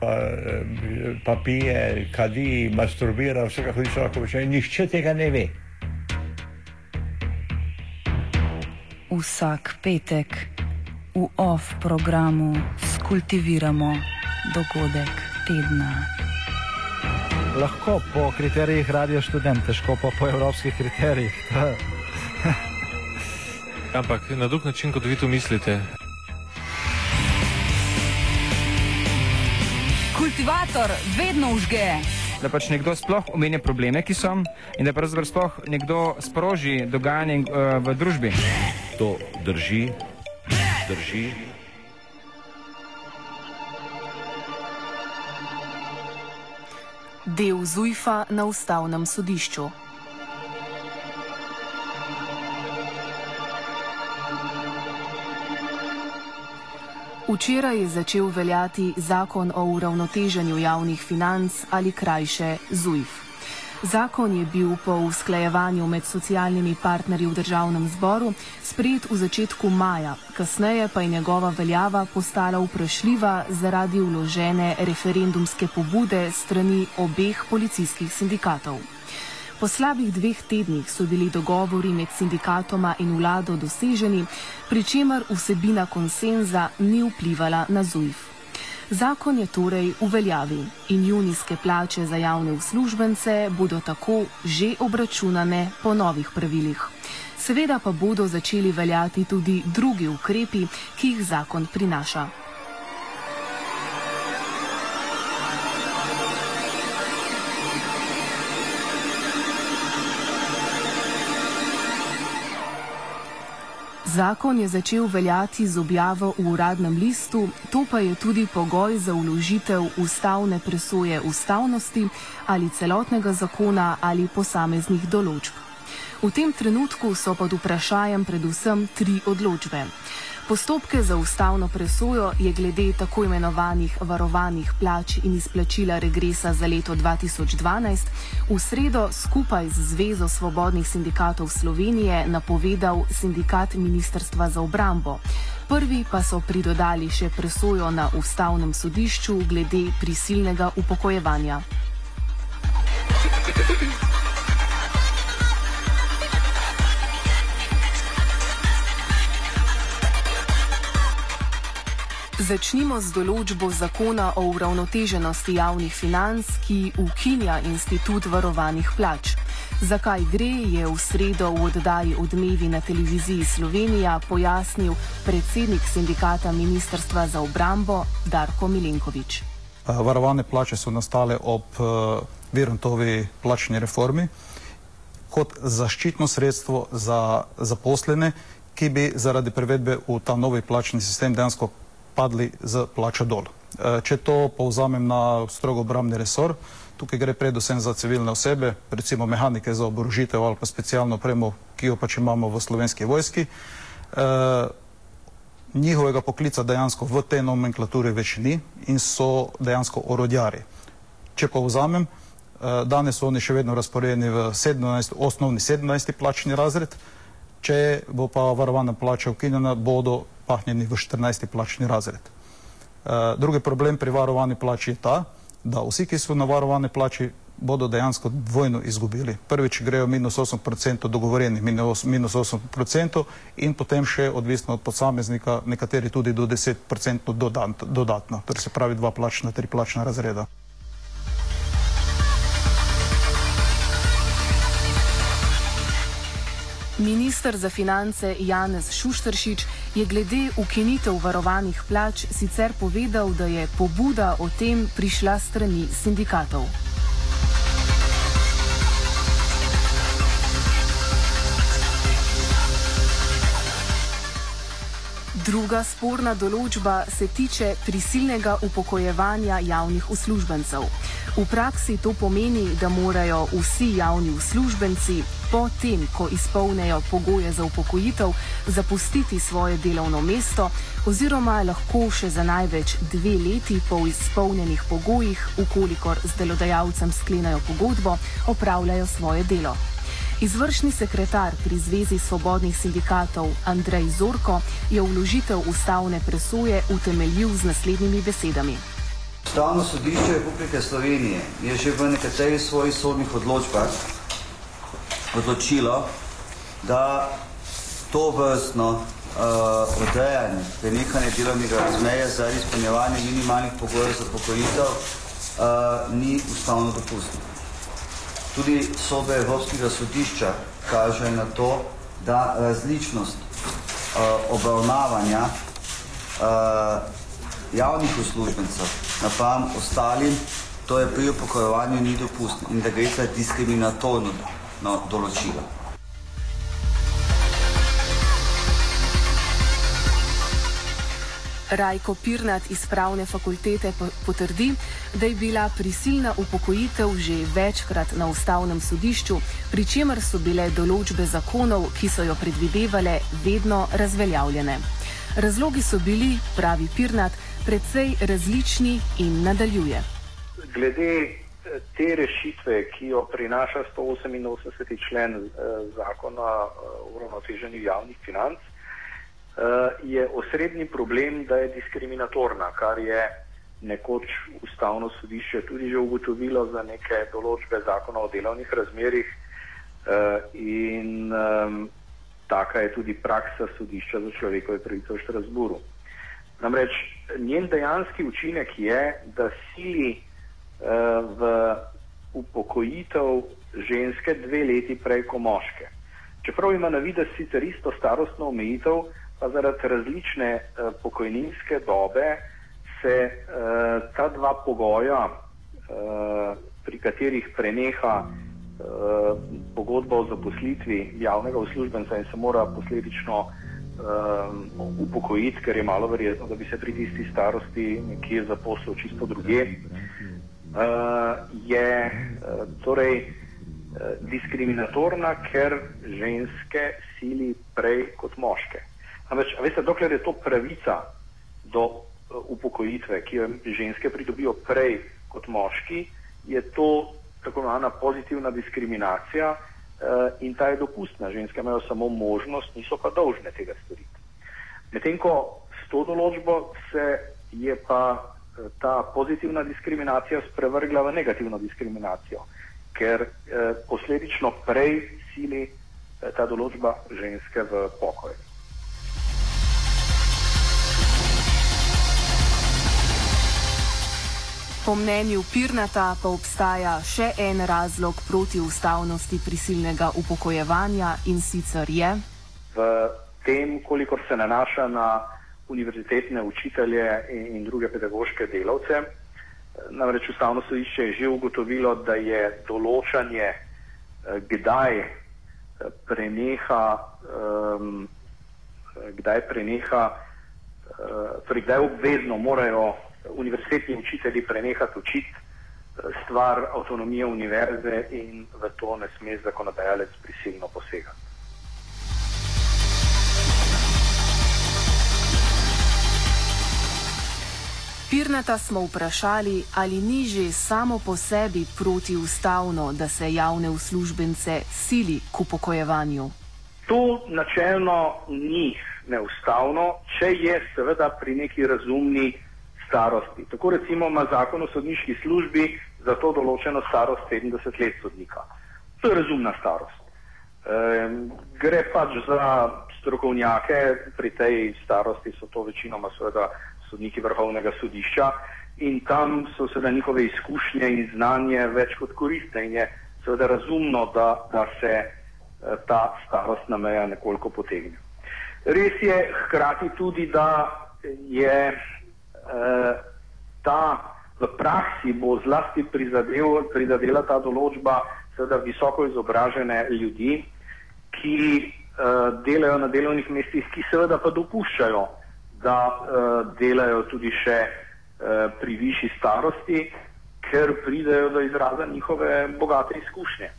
Pa, pa pije, kadi, masturbira, vse kako hoče, lahko počne. Nihče tega ne ve. Vsak petek v off programu skultiviramo dogodek tedna. Lahko po kriterijih radio študent, težko pa po evropskih kriterijih. Ampak na drug način, kot vi to mislite. Kultivator vedno užge. Da pač nekdo sploh omenja probleme, ki so, in da pravzaprav sploh nekdo sproži dogajanje uh, v družbi. To drži, drži. Del Zujfa na ustavnem sodišču. Včeraj je začel veljati zakon o uravnoteženju javnih financ ali krajše ZUJF. Zakon je bil po usklajevanju med socialnimi partnerji v državnem zboru sprejet v začetku maja, kasneje pa je njegova veljava postala vprašljiva zaradi vložene referendumske pobude strani obeh policijskih sindikatov. Po slabih dveh tednih so bili dogovori med sindikatoma in vlado doseženi, pri čemer vsebina konsenza ni vplivala na ZUJF. Zakon je torej v veljavi in junijske plače za javne uslužbence bodo tako že obračunane po novih pravilih. Seveda pa bodo začeli veljati tudi drugi ukrepi, ki jih zakon prinaša. Zakon je začel veljati z objavo v uradnem listu, to pa je tudi pogoj za uložitev ustavne presoje ustavnosti ali celotnega zakona ali posameznih določb. V tem trenutku so pod vprašajem predvsem tri odločbe. Postopke za ustavno presojo je glede tako imenovanih varovanih plač in izplačila regresa za leto 2012 v sredo skupaj z Zvezo svobodnih sindikatov Slovenije napovedal sindikat Ministrstva za obrambo. Prvi pa so pridodali še presojo na ustavnem sodišču glede prisilnega upokojevanja. Začnimo z določbo zakona o uravnoteženosti javnih financ, ki ukinja institut varovanih plač. Zakaj gre, je v sredo v oddaji Odmevi na televiziji Slovenija pojasnil predsednik sindikata Ministrstva za obrambo Darko Milenkovič. Varovane plače so nastale ob Virontovi plačni reformi kot zaščitno sredstvo za zaposlene, ki bi zaradi prevedbe v ta novi plačni sistem dejansko padli z plača dol. Če to povzamem na strogo obramni resor, tukaj gre predvsem za civilne osebe, recimo mehanike za oborožitev ali pa specialno opremo, ki jo pač imamo v slovenski vojski. Njihovega poklica dejansko v tej nomenklaturi več ni in so dejansko orodjari. Če povzamem, danes so oni še vedno razporejeni v 17, osnovni 17. plačni razred, če bo pa varovana plača ukinjena, bodo pahnjeni v 14. plačni razred. Drugi problem pri varovani plači je ta, da vsi, ki so na varovani plači, bodo dejansko dvojno izgubili. Prvič grejo minus 8% dogovoreni, minus 8% in potem še odvisno od posameznika, nekateri tudi do 10% dodatno. Torej se pravi dva plačna, tri plačna razreda. Ministr za finance Janez Šuštršič je glede ukinitev varovanih plač sicer povedal, da je pobuda o tem prišla strani sindikatov. Druga sporna določba se tiče prisilnega upokojevanja javnih uslužbencev. V praksi to pomeni, da morajo vsi javni uslužbenci potem, ko izpolnejo pogoje za upokojitev, zapustiti svoje delovno mesto oziroma lahko še za največ dve leti po izpolnjenih pogojih, ukolikor z delodajalcem sklenajo pogodbo, opravljajo svoje delo. Izvršni sekretar pri Zvezi svobodnih sindikatov Andrej Zorko je vložitev ustavne presoje utemeljil z naslednjimi besedami. Ustavno sodišče Republike Slovenije je že v nekaterih svojih sodnih odločbah odločilo, da to vrstno uh, odrejanje, prenehanje delovnega razmerja za izpolnjevanje minimalnih pogojev za pokojitev uh, ni ustavno dopustno. Tudi sodbe Evropskega sodišča kažejo na to, da različnost uh, obravnavanja uh, javnih uslužbencev napram ostalim, to je pri upokojovanju ni dopustno in da gre za diskriminatorno no, določilo. Rajko Pirnat iz pravne fakultete potrdi, da je bila prisilna upokojitev že večkrat na ustavnem sodišču, pri čemer so bile določbe zakonov, ki so jo predvidevale, vedno razveljavljene. Razlogi so bili, pravi Pirnat, precej različni in nadaljuje. Glede eh, te rešitve, ki jo prinaša 188. člen eh, zakona o uravnoteženju javnih financ, Eh, je osrednji problem, da je diskriminatorna, kar je nekoč ustavno sodišče tudi že ugotovilo za neke določbe zakona o delovnih razmerih eh, in taka je tudi praksa sodišča za človekove pravice v Štrasburu. Namreč njen dejanski učinek je, da sili eh, v upokojitev ženske dve leti prej kot moške. Čeprav ima na videz sicer isto starostno omejitev, pa zaradi različne uh, pokojninske dobe se uh, ta dva pogoja, uh, pri katerih preneha uh, pogodba o zaposlitvi javnega uslužbenca in se mora posledično uh, upokojiti, ker je malo verjetno, da bi se pri tisti starosti nekje zaposlil čisto druge, uh, je uh, torej diskriminatorna, ker ženske sili prej kot moške. Ampak, veste, dokler je to pravica do uh, upokojitve, ki jo ženske pridobijo prej kot moški, je to tako imenovana pozitivna diskriminacija uh, in ta je dopustna. Ženske imajo samo možnost, niso pa dolžne tega storiti. Medtem ko s to določbo se je pa uh, ta pozitivna diskriminacija sprevrgla v negativno diskriminacijo, ker uh, posledično prej sili uh, ta določba ženske v pokoj. Po mnenju Pirnata pa obstaja še en razlog proti ustavnosti prisilnega upokojevanja in sicer je. V tem, kolikor se nanaša na univerzitetne učitelje in, in druge pedagoške delavce, namreč ustavno sodišče je že ugotovilo, da je določanje, eh, kdaj eh, preneha, um, kdaj preneha, uh, torej kdaj obvezno morajo univerzitetni učitelji prenehati učiti eh, stvar avtonomije univerze in v to ne sme zakonodajalec prisilno posegati. Pirnata smo vprašali, ali ni že samo po sebi protiustavno, da se javne uslužbence sili k upokojevanju. To načelno ni neustavno, če je seveda pri neki razumni starosti. Tako recimo ima zakon o sodniški službi za to določeno starost 70 let sodnika. To je razumna starost. E, gre pač za strokovnjake, pri tej starosti so to večinoma seveda sodniki vrhovnega sodišča in tam so seveda njihove izkušnje in znanje več kot koristne in je seveda razumno, da, da se e, ta starostna meja nekoliko potegne. Res je hkrati tudi, da je Eh, ta v praksi bo zlasti prizadel, prizadela ta določba seveda visoko izobražene ljudi, ki uh, delajo na delovnih mestih, ki seveda pa dopuščajo da uh, delajo tudi še uh, pri višji starosti, ker pridejo do izraza njihove bogate izkušnje.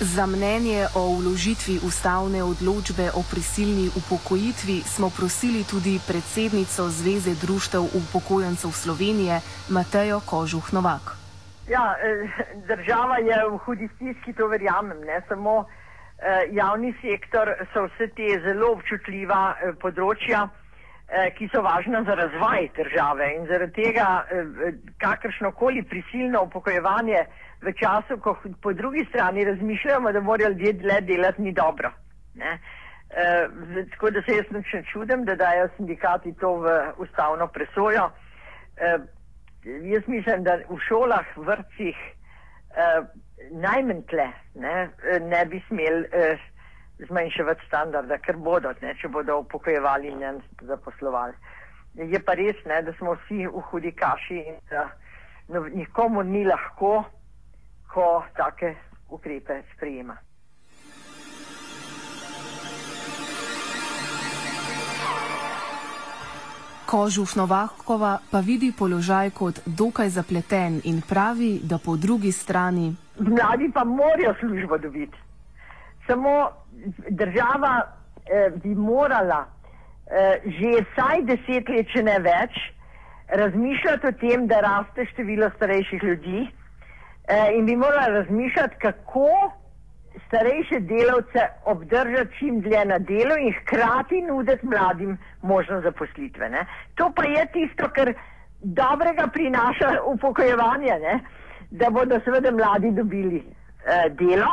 Za mnenje o vložitvi ustavne odločbe o prisilni upokojitvi smo prosili tudi predsednico Zveze društev upokojencev Slovenije Matejo Kožuh Novak. Ja, država je v hudi stiski, to verjamem. Ne? Samo eh, javni sektor so vse te zelo občutljiva eh, področja, eh, ki so važna za razvoj države in zaradi tega eh, kakršnokoli prisilno upokojevanje v času, ko po drugi strani razmišljamo, da morajo ljudje dlje delati, ni dobro. E, tako da se jaz ne čudim, da dajo sindikati to v ustavno presojo. E, jaz mislim, da v šolah, vrtcih, e, najmanj tle ne, ne bi smeli e, zmanjševati standarda, ker bodo, ne, če bodo upokojevali in zaposlovali. Je pa res, ne, da smo vsi v hudi kaši in da no, nikomu ni lahko ko take ukrepe sprejema. Kožuf Novakova pa vidi položaj kot dokaj zapleten in pravi, da po drugi strani. Mladi pa morajo službo dobiti. Samo država eh, bi morala eh, že vsaj deset let, če ne več, razmišljati o tem, da raste število starejših ljudi eh, in bi morala razmišljati, kako starejše delavce obdržati čim dlje na delu in hkrati nuditi mladim možnost zaposlitve. Ne. To pa je tisto, kar dobrega prinaša upokojevanje, ne, da bodo seveda mladi dobili eh, delo.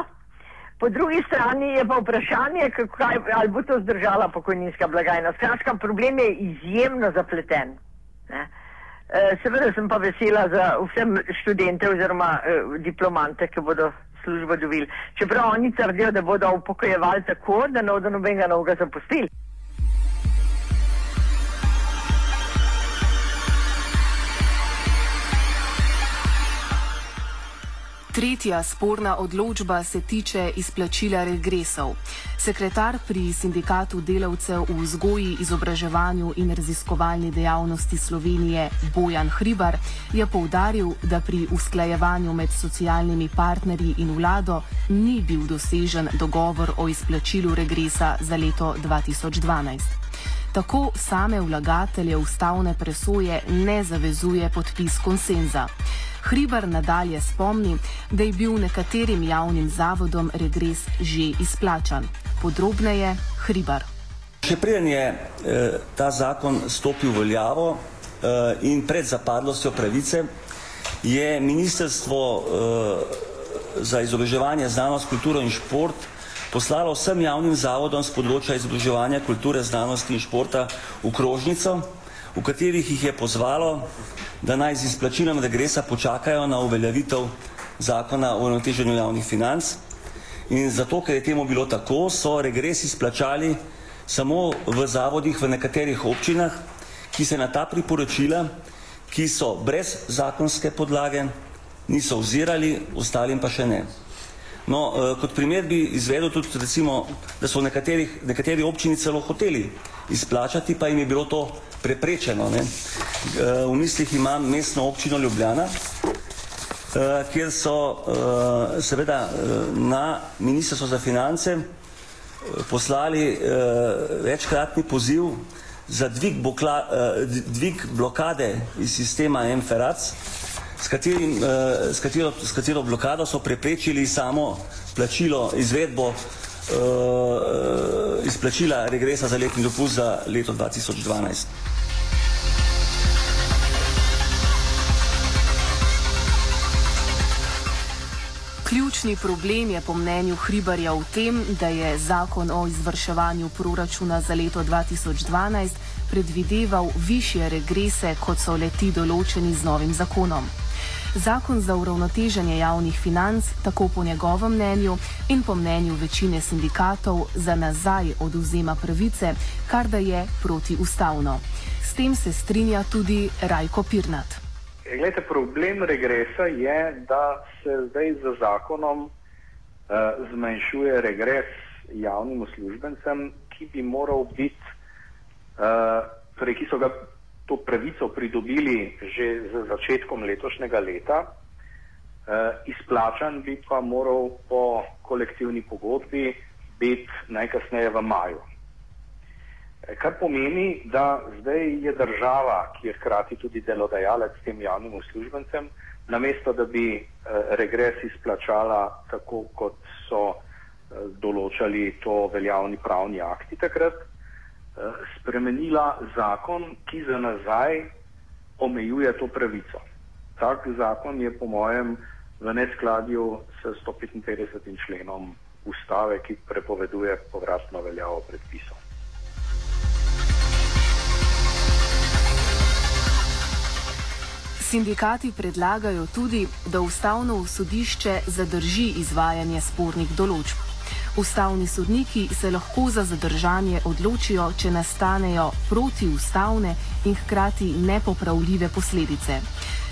Po drugi strani je pa vprašanje, kaj, ali bo to zdržala pokojninska blagajna. Skratka, problem je izjemno zapleten. Ne. Eh, seveda sem pa vesela za vse študente oziroma eh, diplomante, ki bodo službo dobili. Čeprav oni trdijo, da bodo upokojevali tako, da ne bodo nobenega novega zapustili. Tretja sporna odločba se tiče izplačila regresov. Sekretar pri sindikatu delavcev v vzgoji, izobraževanju in raziskovalni dejavnosti Slovenije Bojan Hribar je povdaril, da pri usklajevanju med socialnimi partnerji in vlado ni bil dosežen dogovor o izplačilu regresa za leto 2012. Tako same vlagatelje ustavne presoje ne zavezuje podpis konsenza. Hribar nadalje spomni, da je bil nekaterim javnim zavodom regres že izplačan. Podrobneje Hribar. Še preden je eh, ta zakon stopil v veljavo eh, in pred zapadlostjo pravice, je Ministrstvo eh, za izobraževanje, znanost, kulturo in šport poslalo vsem javnim zavodom z področja izobraževanja, kulture, znanosti in športa v krožnico, v katerih jih je pozvalo, da naj z izplačilom regresa počakajo na uveljavitev zakona o uravnoteženju javnih financ. In zato, ker je temu bilo tako, so regres izplačali samo v zavodih v nekaterih občinah, ki se na ta priporočila, ki so brez zakonske podlage, niso ozirali, ostalim pa še ne. No, eh, kot primer bi izvedel tudi recimo, da so nekateri, nekateri občini celo hoteli izplačati, pa jim je bilo to preprečeno. Ne? Eh, v mislih imam mestno občino Ljubljana, eh, kjer so eh, seveda na Ministrstvo za finance poslali večkratni poziv za dvig, bokla, dvig blokade iz sistema MFRAC, s, katerim, s, katero, s katero blokado so preprečili samo plačilo, izvedbo izplačila regresa za letni dopust za leto 2012. Ključni problem je po mnenju Hribarja v tem, da je zakon o izvrševanju proračuna za leto 2012 predvideval više regrese, kot so leti določeni z novim zakonom. Zakon za uravnoteženje javnih financ tako po njegovem mnenju in po mnenju večine sindikatov za nazaj oduzema pravice, kar da je protiustavno. S tem se strinja tudi Rajko Pirnat. Glede, problem regresa je, da se zdaj z zakonom uh, zmanjšuje regres javnim uslužbencem, ki bi moral biti, uh, torej ki so ga to pravico pridobili že z začetkom letošnjega leta, uh, izplačan bi pa moral po kolektivni pogodbi biti najkasneje v maju. Kar pomeni, da zdaj je država, ki je hkrati tudi delodajalec tem javnim uslužbencem, namesto da bi eh, regres izplačala tako, kot so eh, določali to veljavni pravni akti takrat, spremenila zakon, ki za nazaj omejuje to pravico. Tak zakon je po mojem v neskladju s 155. členom ustave, ki prepoveduje povratno veljavo predpisov. Sindikati predlagajo tudi, da ustavno sodišče zadrži izvajanje spornih določb. Ustavni sodniki se lahko za zadržanje odločijo, če nastanejo protiustavne in hkrati nepopravljive posledice.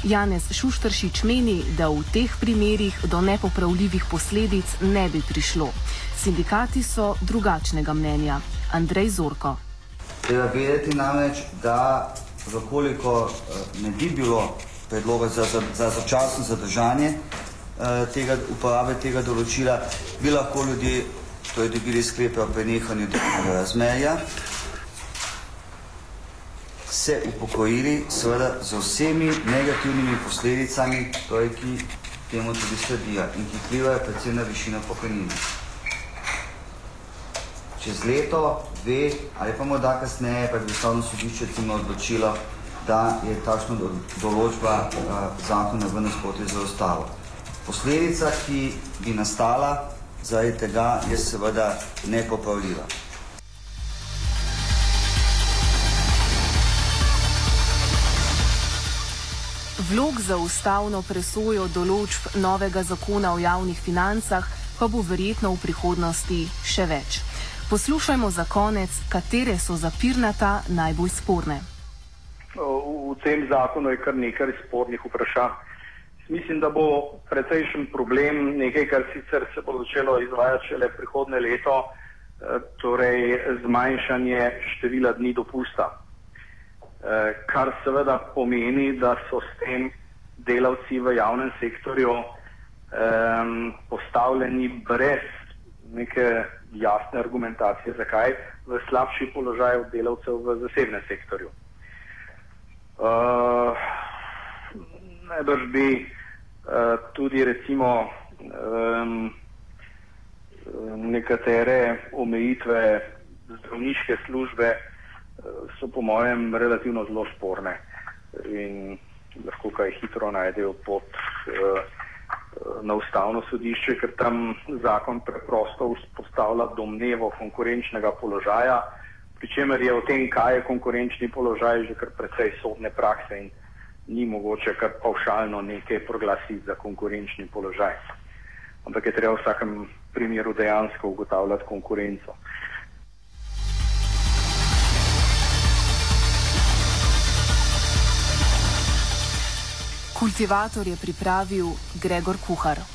Janez Šuštršič meni, da v teh primerih do nepopravljivih posledic ne bi prišlo. Sindikati so drugačnega mnenja. Andrej Zorko. Treba vedeti namreč, da Zakoliko ne bi bilo predloga za, za, za začasno zadržanje eh, tega, uporabe tega določila, bi lahko ljudje torej dobili sklepe o prenehanju delovnega razmerja, se upokojili seveda z vsemi negativnimi posledicami, torej, ki temu tudi sledijo in ki vplivajo predvsem na višino pokojnine. Čez leto, dve ali pa morda kasneje, pa bi ustavno sodišče recimo odločilo, da je takšna določba uh, zakona v nasprotju z ustavo. Posledica, ki bi nastala zaradi tega, je seveda nepopravljiva. Vlog za ustavno presojo določb novega zakona o javnih financah pa bo verjetno v prihodnosti še več. Poslušajmo za konec, katere so zapirnata najbolj sporne. V tem zakonu je kar nekaj spornih vprašanj. Mislim, da bo precejšen problem nekaj, kar sicer se bo začelo izvajati šele prihodne leto, torej zmanjšanje števila dni dopusta. Kar seveda pomeni, da so s tem delavci v javnem sektorju um, postavljeni brez neke jasne argumentacije, zakaj v slabši položaj od delavcev v zasebnem sektorju. Uh, najbrž bi tudi recimo um, nekatere omejitve zdravniške službe uh, so po mojem relativno zelo sporne in lahko kaj hitro najdejo pot uh, na ustavno sodišče, ker tam zakon preprosto vzpostavlja domnevo konkurenčnega položaja, pri čemer je o tem, kaj je konkurenčni položaj, že kar precej sodne prakse in ni mogoče kar pavšalno nekaj proglasiti za konkurenčni položaj. Ampak je treba v vsakem primeru dejansko ugotavljati konkurenco. Kultivator je pripravil Gregor Kuhar.